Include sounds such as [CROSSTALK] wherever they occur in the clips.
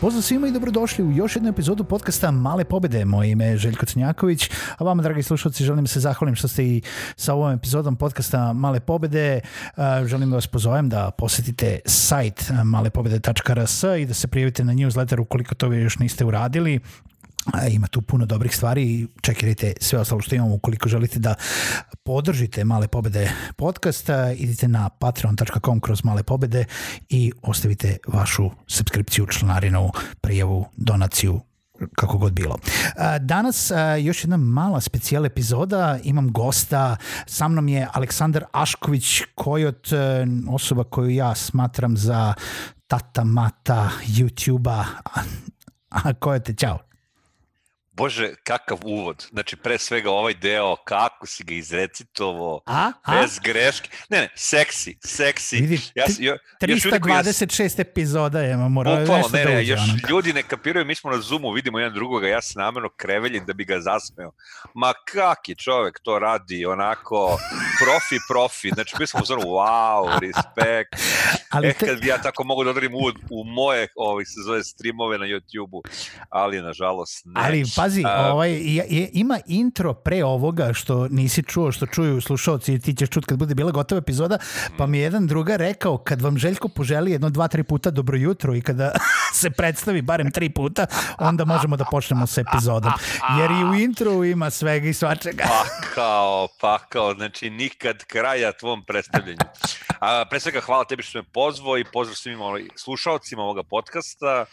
Pozdrav svima i dobrodošli u još jednu epizodu podcasta Male pobede. Moje ime je Željko Crnjaković, a vama, dragi slušalci, želim da se zahvalim što ste i sa ovom epizodom podcasta Male pobede. Želim da vas pozovem da posetite sajt malepobede.rs i da se prijavite na newsletter ukoliko to još niste uradili ima tu puno dobrih stvari. I čekirajte sve ostalo što imamo ukoliko želite da podržite Male pobede podcast, idite na patreon.com kroz Male pobede i ostavite vašu subskripciju, članarinu, prijavu, donaciju, kako god bilo. Danas još jedna mala specijal epizoda, imam gosta, sa mnom je Aleksandar Ašković, koji od e, osoba koju ja smatram za tata mata YouTube-a, a ko te, čao. Bože, kakav uvod. Znači, pre svega ovaj deo, kako si ga izrecitovao, a? bez a? greške. Ne, ne, seksi, seksi. Vidi, ja, jo, 326 epizoda je, morao nešto ne, ne, da uđe. Još ljudi ne kapiraju, mi smo na Zoomu, vidimo jedan drugoga, ja sam namerno kreveljen da bi ga zasmeo. Ma kaki čovek to radi, onako, profi, profi. Znači, mi smo zonu, wow, respekt. [LAUGHS] Ali eh, kad bi ja tako mogu da odarim uvod u moje, ovih se zove, streamove na YouTube-u, ali nažalost ne. Ali, pa Pazi, A, ovaj, je, ima intro pre ovoga što nisi čuo, što čuju slušalci i ti ćeš čut kad bude bila gotova epizoda, pa mi je jedan druga rekao kad vam Željko poželi jedno, dva, tri puta dobro jutro i kada [LAUGHS] se predstavi barem tri puta, onda možemo da počnemo sa epizodom. Jer i u intro ima svega i svačega. Pa kao, pa kao, znači nikad kraja tvom predstavljanju. A, pre svega hvala tebi što me pozvao i pozdrav svim slušalcima ovoga podcasta.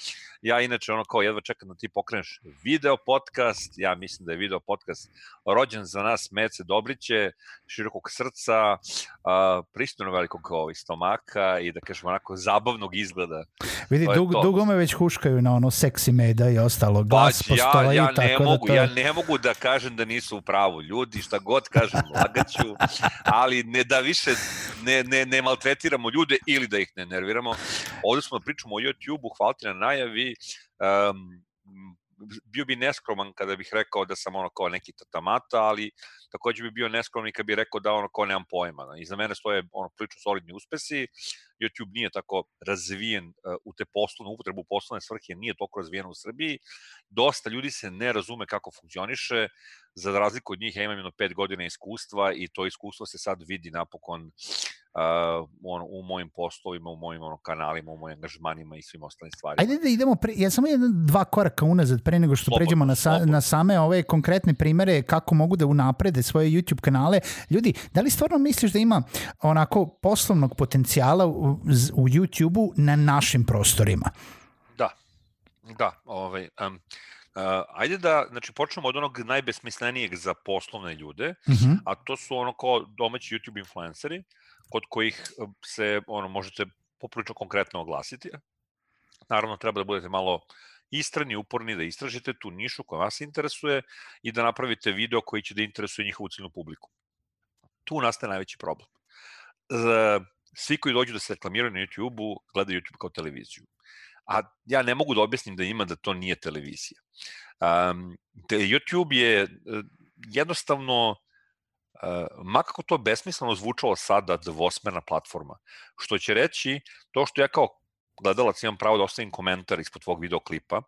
Ja inače ono kao jedva čekam da ti pokreneš video podcast, ja mislim da je video podcast rođen za nas Mece Dobriće, širokog srca, uh, pristojno velikog ovaj, stomaka i da kažemo onako zabavnog izgleda. Vidi, dug, dugo me već huškaju na ono seksi meda i ostalo, glas pa, postoji. Ja, ja, ne tako da mogu, da to... ja ne mogu da kažem da nisu u pravu ljudi, šta god kažem, lagaću, ali ne da više ne, ne, ne maltretiramo ljude ili da ih ne nerviramo. Ovde smo da pričamo o YouTube-u, hvala ti na najavi, um, bio bi neskroman kada bih rekao da sam ono kao neki tatamata, ali takođe bi bio neskroman i kada bih rekao da ono kao nemam pojma. I za mene stoje ono prilično solidni uspesi. YouTube nije tako razvijen uh, u te poslovne upotrebu poslovne svrhe, nije toliko razvijen u Srbiji. Dosta ljudi se ne razume kako funkcioniše. Za razliku od njih ja imam jedno pet godina iskustva i to iskustvo se sad vidi napokon uh, on, u mojim poslovima, u mojim ono, kanalima, u mojim angažmanima i svim ostalim stvarima. Ajde da idemo, pre, ja samo jedan, dva koraka unazad pre nego što slobodno, pređemo na, sa, na same ove konkretne primere kako mogu da unaprede svoje YouTube kanale. Ljudi, da li stvarno misliš da ima onako poslovnog potencijala u, u YouTube-u na našim prostorima? Da, da, ovaj, um, Uh, ajde da, znači, počnemo od onog najbesmislenijeg za poslovne ljude, uh mhm. -huh. a to su ono kao domaći YouTube influenceri, kod kojih eh, se ono možete poprilično konkretno oglasiti. Naravno, treba da budete malo istrani, uporni, da istražite tu nišu koja vas interesuje i da napravite video koji će da interesuje njihovu ciljnu publiku. Tu nastaje najveći problem. Svi koji dođu da se reklamiraju na YouTube-u, gledaju YouTube kao televiziju. A ja ne mogu da objasnim da ima da to nije televizija. Um, YouTube je eh, jednostavno makako to besmisleno zvučalo sada dvosmerna platforma, što će reći to što ja kao gledalac imam pravo da ostavim komentar ispod tvog videoklipa,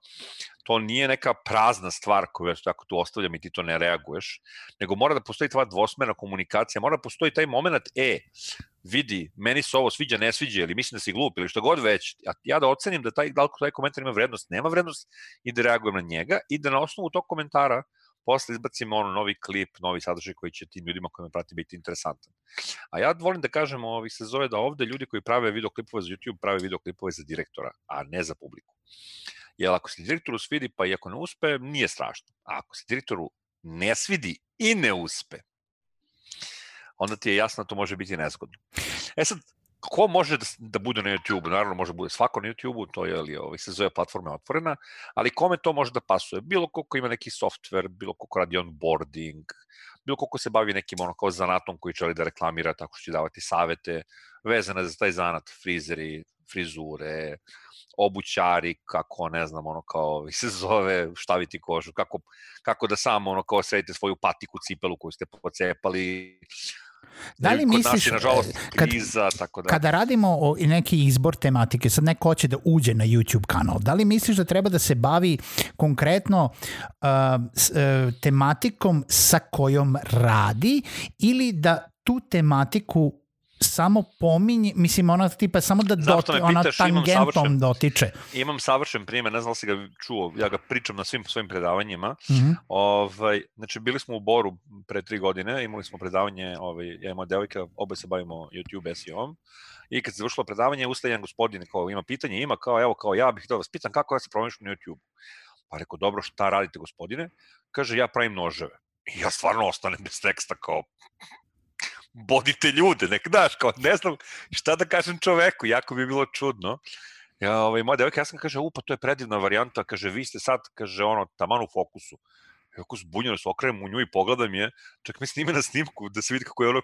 to nije neka prazna stvar koju ja tako tu ostavljam i ti to ne reaguješ, nego mora da postoji tva dvosmerna komunikacija, mora da postoji taj moment, e, vidi, meni se ovo sviđa, ne sviđa, ili mislim da si glup, ili što god već, a ja da ocenim da taj, da li taj komentar ima vrednost, nema vrednost, i da reagujem na njega, i da na osnovu tog komentara posle izbacimo ono novi klip, novi sadržaj koji će tim ljudima koji me prati biti interesantan. A ja volim da kažem, ovih se zove da ovde ljudi koji prave videoklipove za YouTube prave videoklipove za direktora, a ne za publiku. Jer ako se direktoru svidi, pa i ako ne uspe, nije strašno. A ako se direktoru ne svidi i ne uspe, onda ti je jasno da to može biti nezgodno. E sad, ko može da, da bude na YouTube? Naravno, može da bude svako na YouTube, to je, ali ovaj, se zove platforma otvorena, ali kome to može da pasuje? Bilo ko ko ima neki software, bilo ko ko radi onboarding, bilo ko ko se bavi nekim ono kao zanatom koji želi da reklamira tako što će davati savete vezane za taj zanat, frizeri, frizure, obućari, kako, ne znam, ono kao se zove, štaviti kožu, kako, kako da samo ono kao sredite svoju patiku, cipelu koju ste pocepali, Da li misliš, nažalost, kriza, kad, tako da... kada radimo o neki izbor tematike, sad neko hoće da uđe na YouTube kanal, da li misliš da treba da se bavi konkretno uh, s, uh, tematikom sa kojom radi ili da tu tematiku samo pominje, mislim ona tipa samo da doti, ona pitaš, tangentom imam dotiče. Imam savršen primjer, ne znam da si ga čuo, ja ga pričam na svim svojim predavanjima. Mm -hmm. ovaj, znači bili smo u Boru pre tri godine, imali smo predavanje, ovaj, ja imam devojka, oba se bavimo YouTube SEO-om. I kad se završilo predavanje, ustaje jedan gospodin kao ima pitanje, ima kao evo kao ja bih da vas pitam kako ja se promišljam na YouTube. Pa rekao, dobro, šta radite gospodine? Kaže, ja pravim noževe. I ja stvarno ostanem bez teksta kao, bodite ljude, nek daš, kao ne znam šta da kažem čoveku, jako bi bilo čudno. Ja, ovaj, moja devojka, ja sam kaže, upa, to je predivna varijanta, kaže, vi ste sad, kaže, ono, taman u fokusu. Jako zbunjeno se okrenem u nju i pogledam je, čak mi snime na snimku da se vidi kako je ono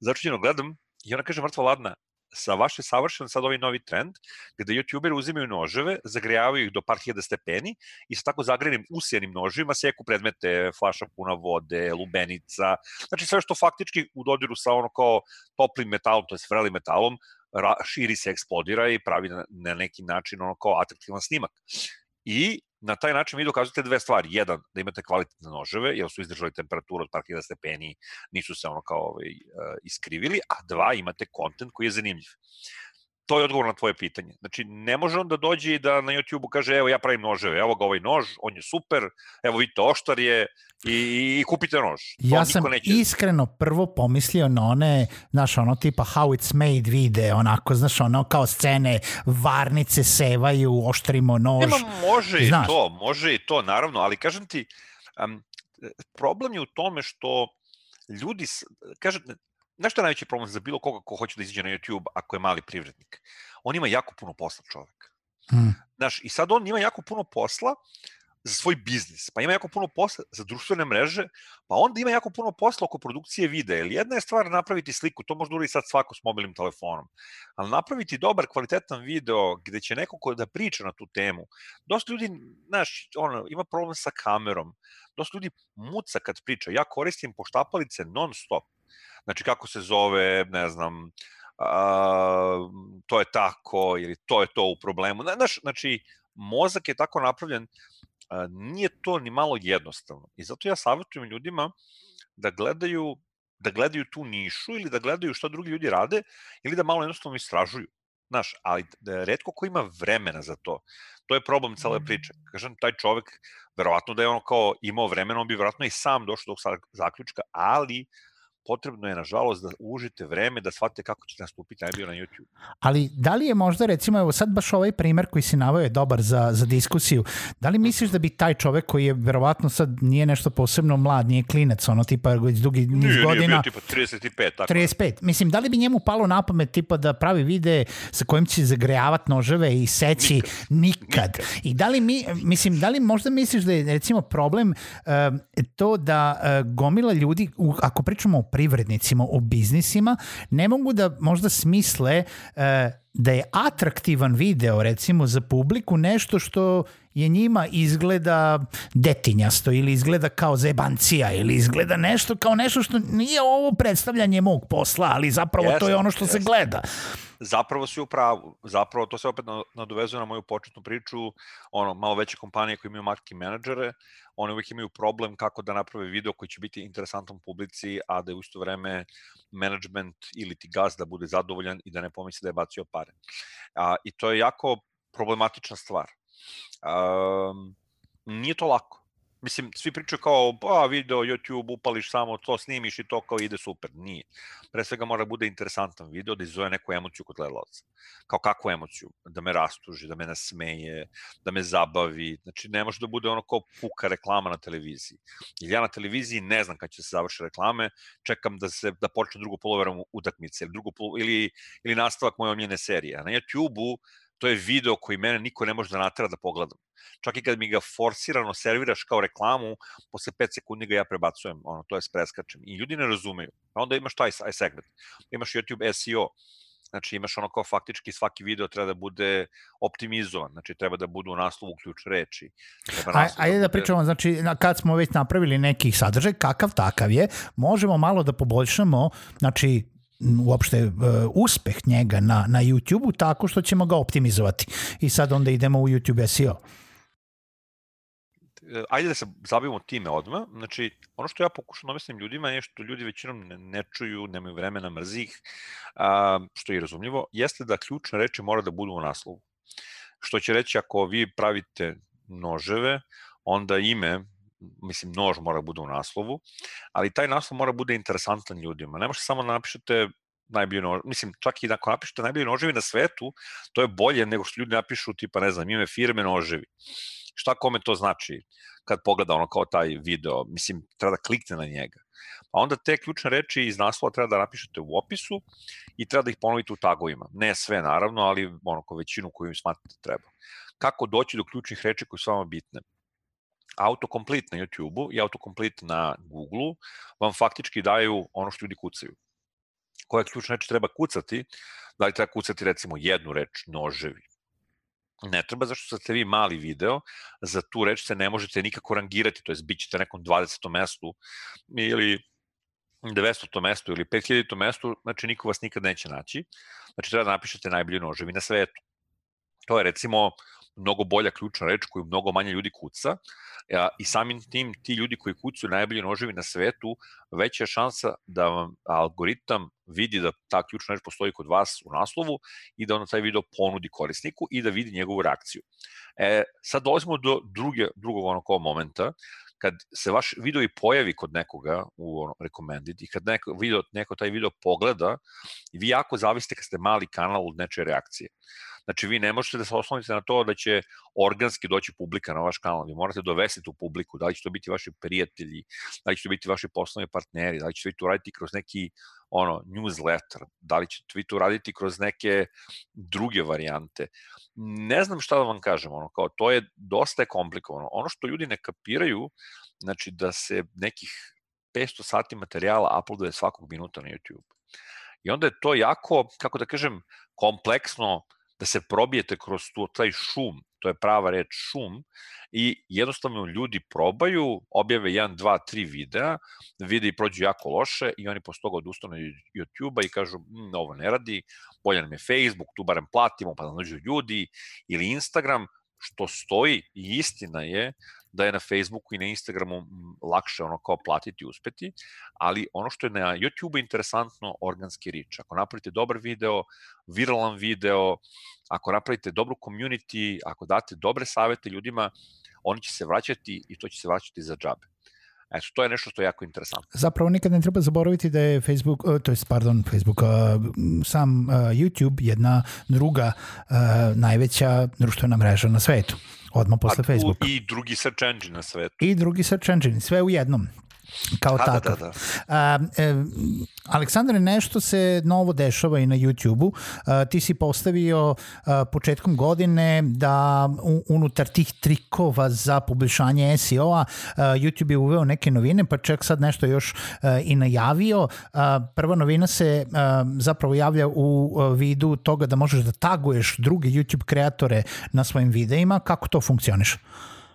začinjeno gledam i ona kaže, mrtva ladna, sa vaše savršen sad ovaj novi trend, gde youtuberi uzimaju noževe, zagrejavaju ih do par hiljada stepeni i sa tako zagrejenim usijanim noževima seku predmete, flaša puna vode, lubenica, znači sve što faktički u dodiru sa ono kao toplim metalom, to je vrelim metalom, ra, širi se, eksplodira i pravi na, na neki način ono kao atraktivan snimak. I na taj način vi dokazujete dve stvari. Jedan, da imate kvalitetne noževe, jer su izdržali temperaturu od par hiljada stepeni, nisu se ono kao ovaj, uh, iskrivili, a dva, imate kontent koji je zanimljiv to je odgovor na tvoje pitanje. Znači, ne može on da dođe i da na YouTube-u kaže, evo ja pravim noževe, evo ga ovaj nož, on je super, evo vidite, oštar je i, i kupite nož. To ja sam neće... iskreno prvo pomislio na one, znaš, ono tipa how it's made vide, onako, znaš, ono kao scene, varnice sevaju, oštrimo nož. Nema, može i znaš. to, može i to, naravno, ali kažem ti, um, problem je u tome što ljudi, kažem, Znaš što je najveći problem za bilo koga ko hoće da izađe na YouTube ako je mali privrednik? On ima jako puno posla čovek. Hmm. Znaš, i sad on ima jako puno posla za svoj biznis, pa ima jako puno posla za društvene mreže, pa onda ima jako puno posla oko produkcije videa. Jer jedna je stvar napraviti sliku, to može da uradi sad svako s mobilnim telefonom, ali napraviti dobar, kvalitetan video gde će neko ko da priča na tu temu. Dosta ljudi, znaš, ono, ima problem sa kamerom, dosta ljudi muca kad priča. Ja koristim poštapalice non stop znači kako se zove, ne znam, a, to je tako ili to je to u problemu. Znaš, znači, mozak je tako napravljen, a, nije to ni malo jednostavno. I zato ja savjetujem ljudima da gledaju da gledaju tu nišu ili da gledaju šta drugi ljudi rade ili da malo jednostavno istražuju. Znaš, ali da redko ko ima vremena za to. To je problem cele mm. priče. Kažem, taj čovek, verovatno da je ono kao imao vremena, on bi verovatno i sam došao do zaključka, ali uh, potrebno je, nažalost, da užite vreme da shvatite kako ćete nastupiti najbolje na YouTube. Ali da li je možda, recimo, evo sad baš ovaj primer koji si navio je dobar za, za diskusiju, da li misliš da bi taj čovek koji je verovatno sad nije nešto posebno mlad, nije klinec, ono tipa već dugi niz nije, godina... Nije bio tipa 35, tako. 35. Mislim, da li bi njemu palo na pamet tipa da pravi vide sa kojim će zagrejavati noževe i seći nikad. nikad. nikad. I da li mi, mislim, da li možda misliš da je recimo problem uh, to da uh, gomila ljudi, u, ako pričamo o privrednicima, o biznisima, ne mogu da možda smisle e, da je atraktivan video recimo za publiku nešto što je njima izgleda detinjasto ili izgleda kao zebancija ili izgleda nešto kao nešto što nije ovo predstavljanje mog posla, ali zapravo yes, to je ono što yes. se gleda zapravo si u pravu. Zapravo to se opet nadovezuje na moju početnu priču, ono, malo veće kompanije koje imaju marketing menadžere, one uvijek imaju problem kako da naprave video koji će biti interesantan publici, a da je u isto vreme management ili ti gaz da bude zadovoljan i da ne pomisli da je bacio pare. A, I to je jako problematična stvar. Um, nije to lako. Mislim, svi pričaju kao, pa video, YouTube, upališ samo to, snimiš i to kao ide super. Nije. Pre svega mora da bude interesantan video da izove neku emociju kod gledalaca. Kao kakvu emociju? Da me rastuži, da me nasmeje, da me zabavi. Znači, ne može da bude ono kao puka reklama na televiziji. Ili ja na televiziji ne znam kad će se završi reklame, čekam da se da počne drugo poloverom utakmice ili, drugo polo, ili, ili nastavak moje omljene serije. A na YouTube-u to je video koji mene niko ne može da natera da pogledam. Čak i kad mi ga forsirano serviraš kao reklamu, posle 5 sekundi ga ja prebacujem, ono, to je preskačem. I ljudi ne razumeju. A onda imaš taj segment. Imaš YouTube SEO, Znači imaš ono kao faktički svaki video treba da bude optimizovan, znači treba da bude u naslovu ključ reči. Treba Aj, ajde da, da pričamo, znači kad smo već napravili neki sadržaj, kakav takav je, možemo malo da poboljšamo, znači uopšte uh, uspeh njega na, na YouTube-u tako što ćemo ga optimizovati. I sad onda idemo u YouTube SEO e, ajde da se zabavimo time odmah. Znači, ono što ja pokušam da objasnim ljudima je što ljudi većinom ne, ne čuju, nemaju vremena, mrzi ih, a, što je razumljivo, jeste da ključne reči mora da budu u naslovu. Što će reći ako vi pravite noževe, onda ime mislim, nož mora da bude u naslovu, ali taj naslov mora da bude interesantan ljudima. Ne možete samo da napišete najbolji nož, mislim, čak i ako napišete najbolji noževi na svetu, to je bolje nego što ljudi napišu, tipa, ne znam, ime firme noževi. Šta kome to znači kad pogleda ono kao taj video, mislim, treba da klikne na njega. Pa onda te ključne reči iz naslova treba da napišete u opisu i treba da ih ponovite u tagovima. Ne sve, naravno, ali ono, ko većinu koju smatrate treba. Kako doći do ključnih reči koje su vama bitne? Autocomplete na YouTube-u i autocomplete na Google-u vam faktički daju ono što ljudi kucaju. Koje ključne reči treba kucati? Da li treba kucati recimo jednu reč, noževi? Ne treba, zašto ste vi mali video, za tu reč se ne možete nikako rangirati, to je bit ćete nekom 20. mestu ili 900. mestu ili 5000. mestu, znači niko vas nikad neće naći. Znači treba da napišete najbolji noževi na svetu. To je recimo mnogo bolja ključna reč koju mnogo manje ljudi kuca i samim tim ti ljudi koji kucaju najbolji noževi na svetu, veća je šansa da vam algoritam vidi da ta ključna reč postoji kod vas u naslovu i da onda taj video ponudi korisniku i da vidi njegovu reakciju. E, sad dolazimo do druge, drugog onako momenta, kad se vaš video i pojavi kod nekoga u ono, recommended i kad neko, video, neko taj video pogleda, vi jako zavisite kad ste mali kanal od nečije reakcije. Znači, vi ne možete da se oslonite na to da će organski doći publika na vaš kanal. Vi morate dovesti tu publiku. Da li će to biti vaši prijatelji, da li će to biti vaši poslovni partneri, da li ćete vi to raditi kroz neki ono, newsletter, da li ćete vi to raditi kroz neke druge varijante. Ne znam šta da vam kažem, ono, kao, to je dosta je komplikovano. Ono što ljudi ne kapiraju, znači da se nekih 500 sati materijala uploaduje svakog minuta na YouTube. I onda je to jako, kako da kažem, kompleksno da se probijete kroz tu, taj šum, to je prava reč šum, i jednostavno ljudi probaju, objave 1, 2, 3 videa, vide i prođu jako loše i oni posle toga odustanu YouTube-a i kažu, mmm, ovo ne radi, bolje nam je Facebook, tu barem platimo pa da nađu ljudi, ili Instagram, što stoji i istina je da je na Facebooku i na Instagramu lakše ono kao platiti i uspeti, ali ono što je na YouTube interesantno, organski rič. Ako napravite dobar video, viralan video, ako napravite dobru community, ako date dobre savete ljudima, oni će se vraćati i to će se vraćati za džabe. Eto, to je nešto što je jako interesantno. Zapravo nikad ne treba zaboraviti da je Facebook, uh, to je, pardon, Facebook, uh, sam uh, YouTube jedna druga najveća društvena mreža na svetu. Odmah posle Facebooka. I drugi search engine na svetu. I drugi search engine, sve u jednom kao da, da takav. Da, da, da. A, e, Aleksandre, nešto se novo dešava i na YouTube-u. Ti si postavio a, početkom godine da u, unutar tih trikova za poboljšanje SEO-a YouTube je uveo neke novine, pa čak sad nešto još a, i najavio. A, prva novina se a, zapravo javlja u a, vidu toga da možeš da taguješ druge YouTube kreatore na svojim videima. Kako to funkcioniše?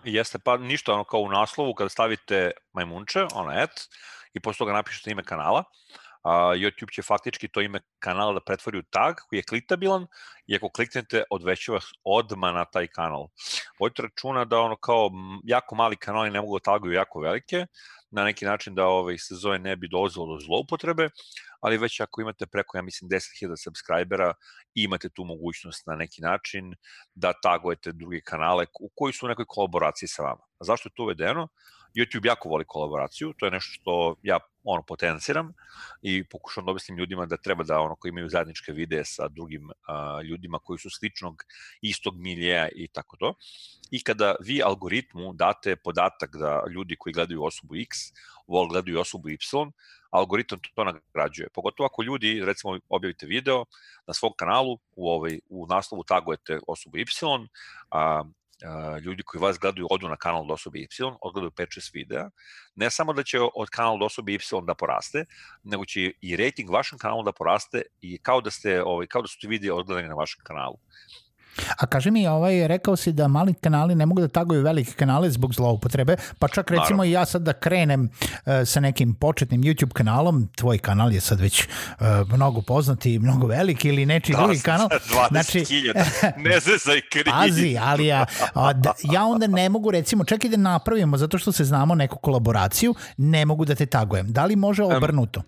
Jeste, pa ništa, ono kao u naslovu, kada stavite majmunče, ono et, i posle toga napišete ime kanala, a, YouTube će faktički to ime kanala da pretvori u tag koji je kliktabilan i ako kliknete odveće vas odma na taj kanal. Vojte računa da ono kao jako mali kanali ne mogu da taguju jako velike, na neki način da ovaj, se zove ne bi dolazilo do zloupotrebe, ali već ako imate preko, ja mislim, 10.000 subscribera, imate tu mogućnost na neki način da tagujete druge kanale u koji su u nekoj kolaboraciji sa vama. A zašto je to uvedeno? YouTube jako voli kolaboraciju, to je nešto što ja ono potenciram i pokušam da objasnim ljudima da treba da ono koji imaju zajedničke videe sa drugim a, ljudima koji su sličnog istog miljeja i tako to. I kada vi algoritmu date podatak da ljudi koji gledaju osobu X vol gledaju osobu Y, algoritam to nagrađuje. Pogotovo ako ljudi, recimo, objavite video na svom kanalu, u, ovaj, u naslovu tagujete osobu Y, a, ljudi koji vas gledaju odu na kanal do osobe Y, odgledaju 5-6 videa, ne samo da će od kanala do osobe Y da poraste, nego će i rating vašem kanalu da poraste i kao da ste ovaj kao da su ti videi odgledani na vašem kanalu. A kaže mi, ovaj, rekao si da mali kanali ne mogu da taguju velike kanale zbog zloupotrebe, pa čak recimo Naravno. i ja sad da krenem uh, sa nekim početnim YouTube kanalom, tvoj kanal je sad već uh, mnogo poznati mnogo veliki ili nečiji da, drugi kanal. 20 znači, [LAUGHS] ne zezaj kriv. Pazi, ali ja, a, da, ja onda ne mogu recimo, čak i da napravimo, zato što se znamo neku kolaboraciju, ne mogu da te tagujem. Da li može obrnuto?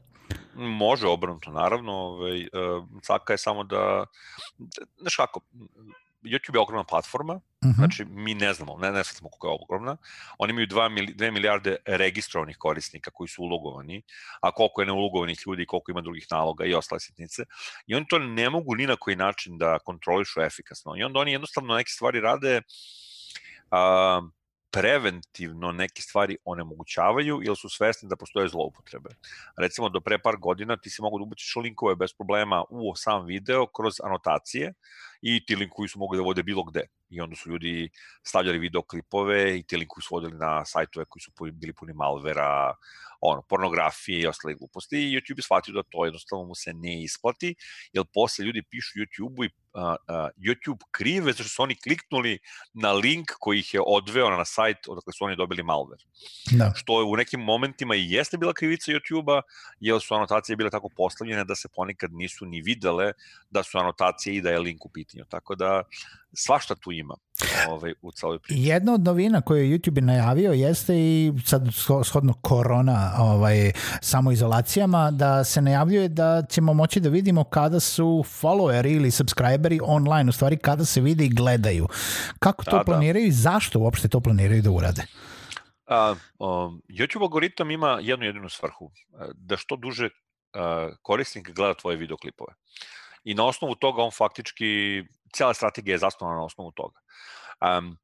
Može obrnuto, naravno. Ovaj, uh, caka je samo da, znaš kako, YouTube je ogromna platforma, uh mhm. -huh. znači mi ne znamo, ne, ne znamo kako je ogromna. Oni imaju 2, 2 milijarde registrovanih korisnika koji su ulogovani, a koliko je neulogovanih ljudi, koliko ima drugih naloga i ostale sitnice. I oni to ne mogu ni na koji način da kontrolišu efikasno. I onda oni jednostavno neke stvari rade uh, preventivno neke stvari onemogućavaju ili su svesni da postoje zloupotrebe. Recimo, do pre par godina ti si mogu da ubaciš linkove bez problema u sam video kroz anotacije i ti linkovi su mogli da vode bilo gde. I onda su ljudi stavljali videoklipove i ti linkovi su vodili na sajtove koji su bili puni malvera, ono, pornografije i ostale gluposti i YouTube je shvatio da to jednostavno mu se ne isplati, jer posle ljudi pišu YouTube-u i uh, uh, YouTube krive zato što su oni kliknuli na link koji ih je odveo na sajt odakle su oni dobili malware. Da. Što u nekim momentima i jeste bila krivica YouTube-a, jer su anotacije bile tako postavljene da se ponekad nisu ni videle da su anotacije i da je link u pitanju. Tako da svašta tu ima ovaj, u celoj priči. Jedna od novina koju je YouTube najavio jeste i sad shodno korona ovaj, samoizolacijama da se najavljuje da ćemo moći da vidimo kada su followeri ili subscriberi online, u stvari kada se vide i gledaju. Kako to da, da. planiraju da. i zašto uopšte to planiraju da urade? A, um, YouTube algoritam ima jednu jedinu svrhu, da što duže uh, korisnik gleda tvoje videoklipove. I na osnovu toga on faktički cijela strategija je zasnovana na osnovu toga. Um,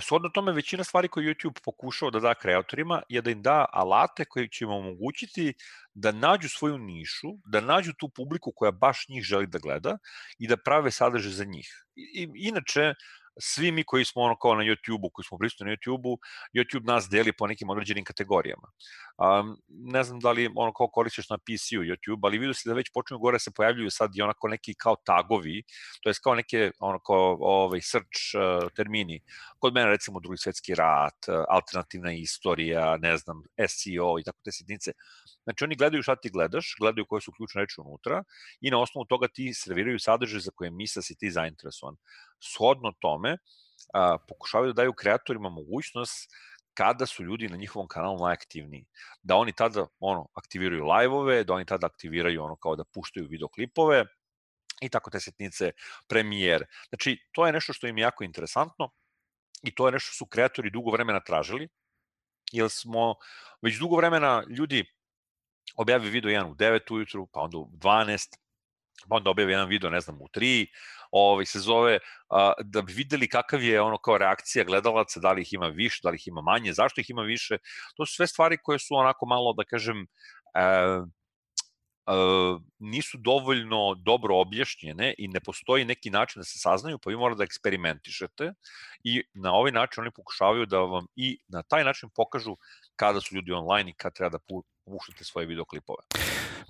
Shodno tome, većina stvari koje YouTube pokušao da da kreatorima je da im da alate koji će im omogućiti da nađu svoju nišu, da nađu tu publiku koja baš njih želi da gleda i da prave sadržaj za njih. I, inače, svi mi koji smo ono kao na YouTube-u, koji smo prisutni na YouTube-u, YouTube nas deli po nekim određenim kategorijama. Um, ne znam da li ono kao koristiš na PC-u YouTube, ali vidio se da već počinju gore se pojavljuju sad i onako neki kao tagovi, to je kao neke ono kao ovaj, search uh, termini. Kod mene recimo drugi svetski rat, uh, alternativna istorija, ne znam, SEO i tako te sitnice. Znači oni gledaju šta ti gledaš, gledaju koje su ključne reči unutra i na osnovu toga ti serviraju sadržaj za koje misle da si ti zainteresovan. Shodno tome, a, pokušavaju da daju kreatorima mogućnost kada su ljudi na njihovom kanalu najaktivniji. Da oni tada ono, aktiviraju live-ove, da oni tada aktiviraju ono kao da puštaju videoklipove i tako te setnice, premijer. Znači, to je nešto što im je jako interesantno i to je nešto što su kreatori dugo vremena tražili, jer smo već dugo vremena ljudi objavi video jedan u 9 ujutru, pa onda u 12, pa onda objavi jedan video, ne znam, u 3, ovaj, se zove, a, da bi videli kakav je ono kao reakcija gledalaca, da li ih ima više, da li ih ima manje, zašto ih ima više. To su sve stvari koje su onako malo, da kažem, Uh, nisu dovoljno dobro objašnjene i ne postoji neki način da se saznaju, pa vi morate da eksperimentišete i na ovaj način oni pokušavaju da vam i na taj način pokažu kada su ljudi online i kada treba da puštate svoje videoklipove.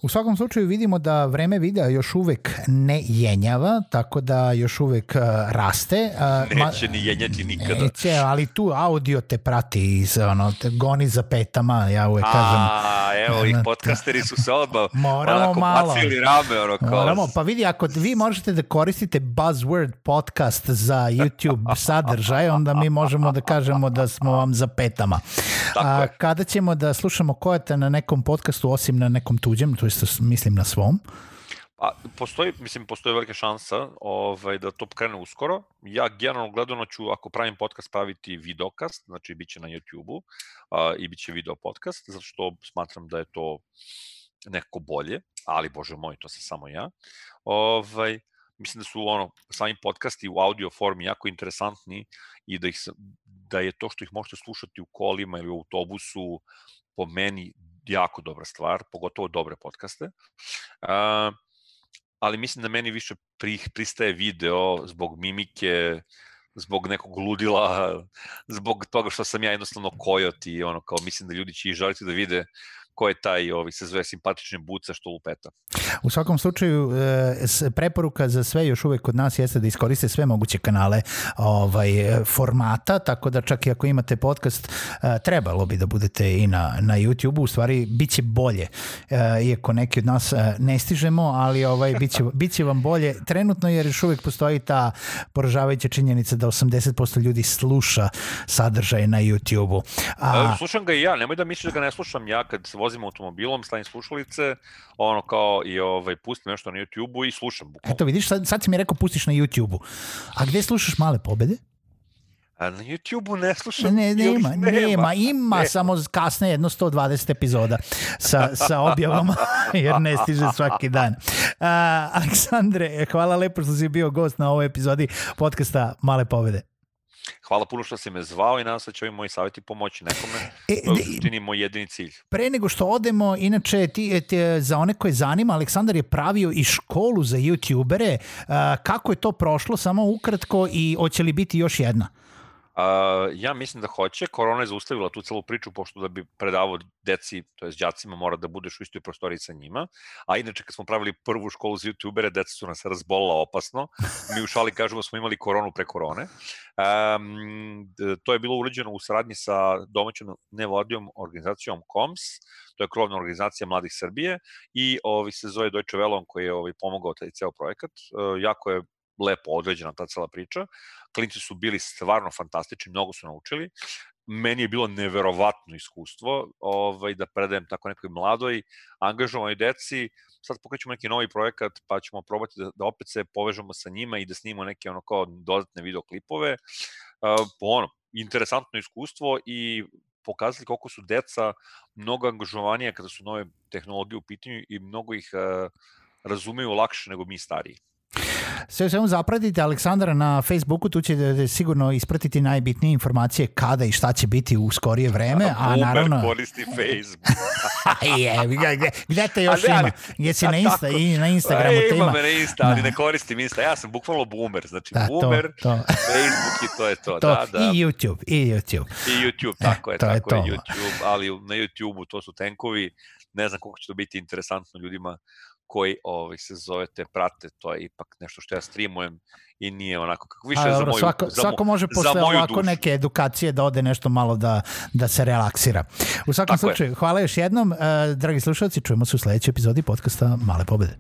U svakom slučaju vidimo da vreme videa još uvek ne jenjava, tako da još uvek uh, raste. Uh, neće ni jenjati nikada. Neće, ali tu audio te prati iz, ono, te goni za petama, ja uvek kažem. A, evo, i podcasteri su se odba [LAUGHS] Moramo onako malo. bacili rame, ono, kao... Moramo, pa vidi, ako vi možete da koristite Buzzword podcast za YouTube sadržaj, onda mi možemo da kažemo da smo vam za petama. Tako A, kada ćemo da slušamo Kojeta na nekom podcastu, osim na nekom tuđem, to isto mislim na svom? A, postoji, mislim, postoji velika šansa ovaj, da to krene uskoro. Ja generalno gledano ću, ako pravim podcast, praviti videokast, znači bit će na YouTube-u i bit će video podcast, zato što smatram da je to nekako bolje, ali bože moj, to sam samo ja. Ovaj, mislim da su ono, sami podcasti u audio formi jako interesantni i da, ih, da je to što ih možete slušati u kolima ili u autobusu po meni jako dobra stvar, pogotovo dobre podcaste. Uh, ali mislim da meni više pri, pristaje video zbog mimike, zbog nekog ludila, [LAUGHS] zbog toga što sam ja jednostavno kojot i ono kao mislim da ljudi će i želiti da vide ko je taj ovi, se zove simpatični buca što lupeta. U svakom slučaju e, preporuka za sve još uvek kod nas jeste da iskoriste sve moguće kanale ovaj, formata, tako da čak i ako imate podcast e, trebalo bi da budete i na, na YouTube-u, u stvari bit će bolje, e, iako neki od nas ne stižemo, ali ovaj, bit, će, bit će vam bolje trenutno jer još uvek postoji ta poražavajuća činjenica da 80% ljudi sluša sadržaj na YouTube-u. A... Slušam ga i ja, nemoj da misliš da ga ne slušam ja kad se vozim automobilom, stavim slušalice, ono kao i ovaj, pustim nešto na YouTube-u i slušam. Bukvalno. Eto vidiš, sad, sad si mi rekao pustiš na YouTube-u. A gde slušaš male pobede? A na YouTube-u ne slušam. Ne, nema, nema, nema, ima ne. samo kasne jedno 120 epizoda sa, sa objavama, [LAUGHS] jer ne stiže svaki dan. Uh, Aleksandre, hvala lepo što si bio gost na ovoj epizodi podcasta Male pobede. Hvala puno što si me zvao i nadam se da će ovi moji savjeti pomoći nekome. E, to je u suštini moj jedini cilj. Pre nego što odemo, inače ti, ti, za one koje zanima, Aleksandar je pravio i školu za youtubere. Kako je to prošlo, samo ukratko i hoće li biti još jedna? Uh, ja mislim da hoće. Korona je zaustavila tu celu priču, pošto da bi predavao deci, to je đacima, mora da budeš u istoj prostoriji sa njima. A inače, kad smo pravili prvu školu za youtubere, deca su nas razbolila opasno. Mi u šali kažemo da smo imali koronu pre korone. Um, to je bilo urađeno u saradnji sa domaćom nevladijom organizacijom KOMS, to je krovna organizacija Mladih Srbije i ovi se zove Deutsche Welle koji je ovaj, pomogao taj ceo projekat. Uh, jako je lepo određena ta cela priča. Klinci su bili stvarno fantastični, mnogo su naučili. Meni je bilo neverovatno iskustvo ovaj, da predajem tako nekoj mladoj, angažovanoj deci. Sad pokrećemo neki novi projekat, pa ćemo probati da, da opet se povežemo sa njima i da snimamo neke ono kao dodatne videoklipove. Uh, ono, interesantno iskustvo i pokazali koliko su deca mnogo angažovanija kada su nove tehnologije u pitanju i mnogo ih uh, razumeju lakše nego mi stariji. Sve svemu zapratite Aleksandra na Facebooku, tu ćete sigurno ispratiti najbitnije informacije kada i šta će biti u skorije vreme, a, a naravno... koristi Facebook. [LAUGHS] je, gde, gde te još ali, ima? Jesi na, Insta, i na Instagramu te ima? Ima me na Insta, ali da. ne koristim Insta. Ja sam bukvalno boomer, znači da, boomer, to, to. Facebook i to je to. to. Da, da. I YouTube, i YouTube. I YouTube, tako e, je, tako je, je YouTube, ali na YouTube-u to su tenkovi, ne znam koliko će to biti interesantno ljudima koji ovaj, se zove te prate, to je ipak nešto što ja streamujem i nije onako kako više A, za moju svako, za, svako može posle ovako dušu. neke edukacije da ode nešto malo da, da se relaksira. U svakom Tako slučaju, je. hvala još jednom. Uh, dragi slušalci, čujemo se u sledećoj epizodi podcasta Male pobede.